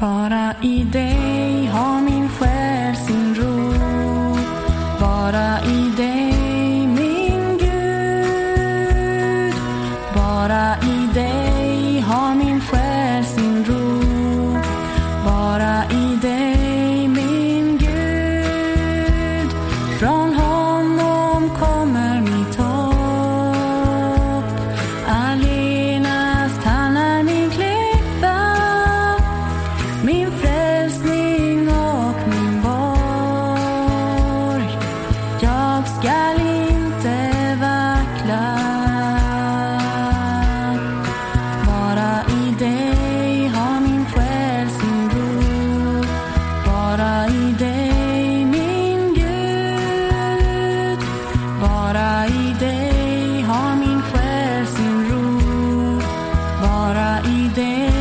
Bara i dig har min själ sin ro. Bara i dig min Gud. Bara i dig har min själ sin ro. Bara i dig min Gud. Från min frälsning och min borg. Jag skall inte vackla. Bara i dig har min själ sin ro. Bara i dig, min Gud. Bara i dig har min själ sin ro. Bara i dig